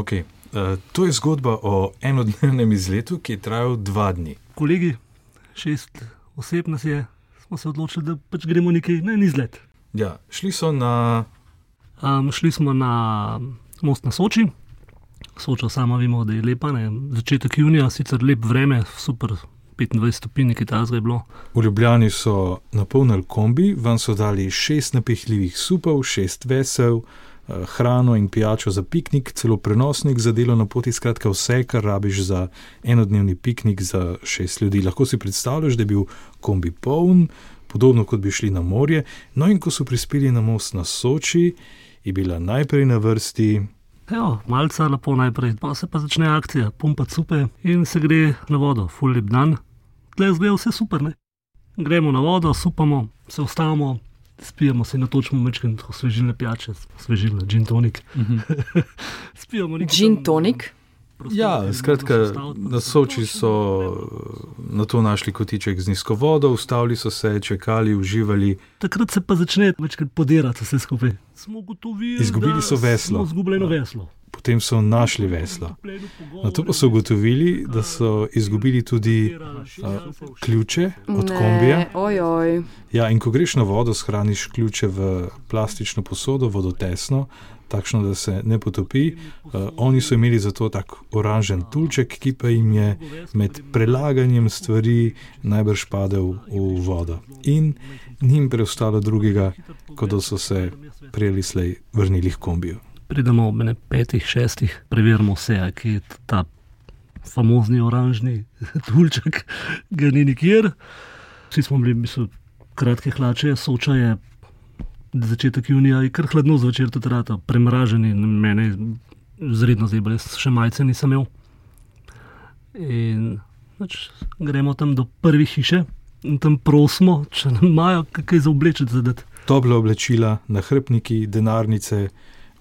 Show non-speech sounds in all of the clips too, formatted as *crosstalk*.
Okay. Uh, to je zgodba o enodnevnem izletu, ki je trajal dva dni. Kolegi, šest oseb nas je, smo se odločili, da pač gremo nekaj na en izlet. Ja, šli so na. Um, šli smo na most na Soči. Soča sama vemo, da je lepa, ne? začetek junija, sicer lep vreme, super 25 stopinj, ki ta zdaj bilo. V Ljubljani so napolnili kombi, vam so dali šest napihljivih supov, šest vesel, eh, hrano in pijačo za piknik, celo prenosnik za delo na poti, skratka vse, kar rabiš za enodnevni piknik za šest ljudi. Lahko si predstavljaš, da je bil kombi poln, podobno kot bi šli na morje. No in ko so prispeli na most na Soči, je bila najprej na vrsti. Evo, malce lepo najprej, pa se pa začne akcija, pumpa cupe in se gre na vodo, full lep dan. Tle zgleda vse super, ne? Gremo na vodo, supamo, se ustavimo, spijemo se in natočimo mečken osvežilne pijače, osvežilne, gin tonik. *laughs* spijemo nekaj. Gin tonik? Ja, skratka, na Soči so na to našli kotiček z nizko vodo, ustavili so se, čakali, uživali. Takrat se pa začne večkrat podirati vse skupaj. Smo ugotovili, Izgubili so veslo. Izgubljeno veslo. Potem so našli veslo. Na to pa so ugotovili, da so izgubili tudi uh, ključe od kombija. Ojoj. Ja, in ko greš na vodo, shraniš ključe v plastično posodo, vodotesno, takšno, da se ne potopi. Uh, oni so imeli zato tak oranžen tulček, ki pa jim je med prelaganjem stvari najbrž padel v vodo. In njim preostalo drugega, kot da so se prej slej vrnili k kombiju. Pridemo ob ne petih, šestih, preverimo vse, ki je ta famozni oranžni *laughs* tulček, ga ni nikjer. Vsi smo bili, mislim, kratke hlače, soča je začetek junija, je kar hladno zvečer, tudi rata, premraženi, mene zredno zdaj, jaz še majce nisem imel. In nač, gremo tam do prve hiše in tam prosimo, če nam imajo kaj za oblečiti zadeti. Topla oblačila, nahrbniki, denarnice,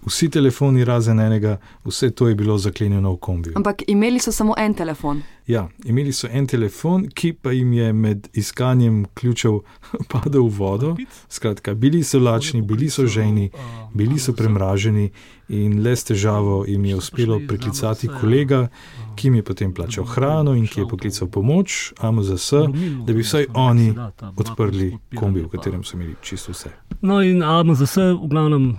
vsi telefoni razen enega, vse to je bilo zaklenjeno v kombiju. Ampak imeli so samo en telefon. Ja, imeli so en telefon, ki pa jim je med iskanjem ključev *laughs* padel v vodo. Skratka, bili so lačni, bili so ženi, bili so premraženi in le s težavo jim je uspelo priklicati kolega, ki jim je potem plačal hrano in ki je poklical pomoč, AMZS, da bi vsaj oni odprli kombi, v katerem so imeli čisto vse. No, in AMZS, v glavnem,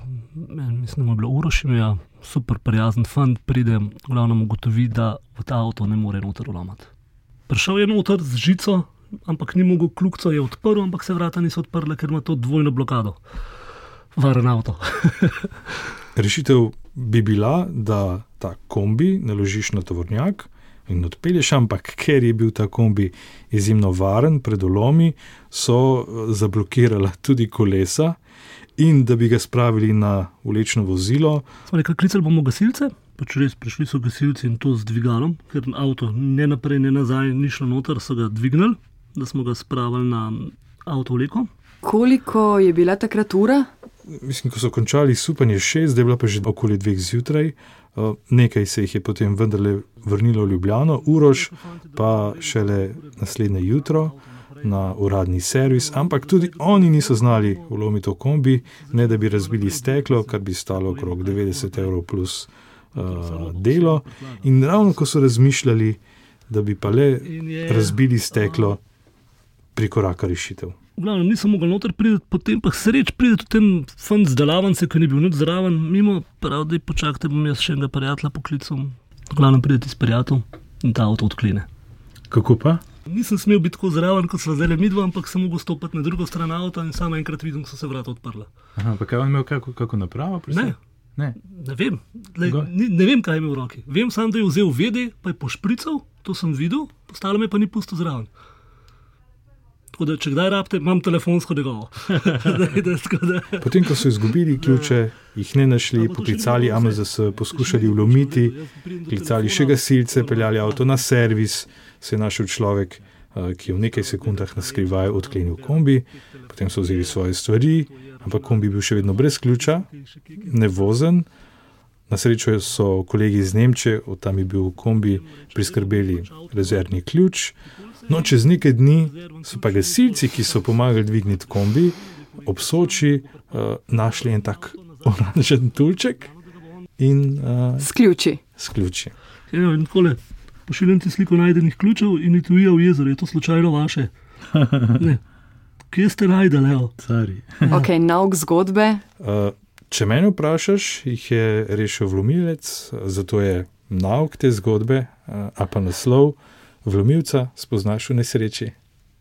mislim, da je bilo urošimija. Super, prijazen fant pride, glavno ugotovi, da v ta avto ne more noter ulamati. Prišel je noter z žico, ampak ni mogel kljukco je odprl, ampak se vrata niso odprla, ker ima to dvojno blokado. Varen avto. *laughs* Rešitev bi bila, da ta kombi naložiš na tovornjak in odpelješ, ampak ker je bil ta kombi izjemno varen, predolomi so zablokirala tudi kolesa. In da bi ga spravili na ulečno vozilo. Smo rekli, klicali bomo gasilce, pač res prišli so gasilci in to z dvigalom, ker avto ne naprej, ne nazaj, ni šlo noter, so ga dvignili, da smo ga spravili na avto vleko. Koliko je bila takrat ura? Mislim, ko so končali supanje šest, da je bila pa že okoli dveh zjutraj. Nekaj se jih je potem vendarle vrnilo v Ljubljano, urož pa šele naslednje jutro na uradni servis, ampak tudi oni niso znali ulomiti v kombi, ne da bi razbili steklo, kar bi stalo okrog 90 evrov plus uh, delo. In ravno ko so razmišljali, da bi pa le razbili steklo, prikoraka rešitev. Glavno, nisem mogel noter priti, potem pa sreč pride tudi ten fant z delavnice, ki ni bil nič zraven, mimo, prav, da počakajte, bom jaz še enega prijatelja poklical. Glavno pride ti s prijateljem in ta avto odklene. Kako pa? Nisem smel biti tako zraven, kot so zdaj mi dva, ampak sem mogel stopiti na drugo stran avta in samo enkrat vidim, da so se vrata odprla. Aha, pa kaj je imel kako, kako napravo? Ne. Ne. ne vem, Lej, ni, ne vem, kaj je imel v roki. Vem samo, da je vzel vede, pa je pošprical, to sem videl, ostalo me pa ni pusto zraven. Tako da, če kdaj rabite, imam telefonsko degovo. *laughs* *laughs* Potem, ko so izgubili ključe, jih ne našli, poklicali AMZS, poskušali vlomiti, klicali še gasilce, peljali avto na servis, se je našel človek, ki je v nekaj sekundah na skrivaj odklenil kombi, potem so vzeli svoje stvari, ampak kombi je bil še vedno brez ključa, nevozen. Na srečo so kolegi iz Nemčije, od tam je bil kombi, priskrbeli rezervni ključ. No, čez nekaj dni so pa gasilci, ki so pomagali dvigniti kombi, ob Soči uh, našli en tak *laughs* oranžen tulček. In, uh, s ključi. s ključi. Ja, in tako le. Pošiljam ti sliko najdenih ključev in ti uja v jezero, je to slučajno vaše. *laughs* Ne. Kje ste najdeli? Cari. Ok, nauk zgodbe. Uh, če me vprašaš, jih je rešil vlomilec, zato je nauk te zgodbe, uh, a pa naslov vlomilca spoznaš v nesreči.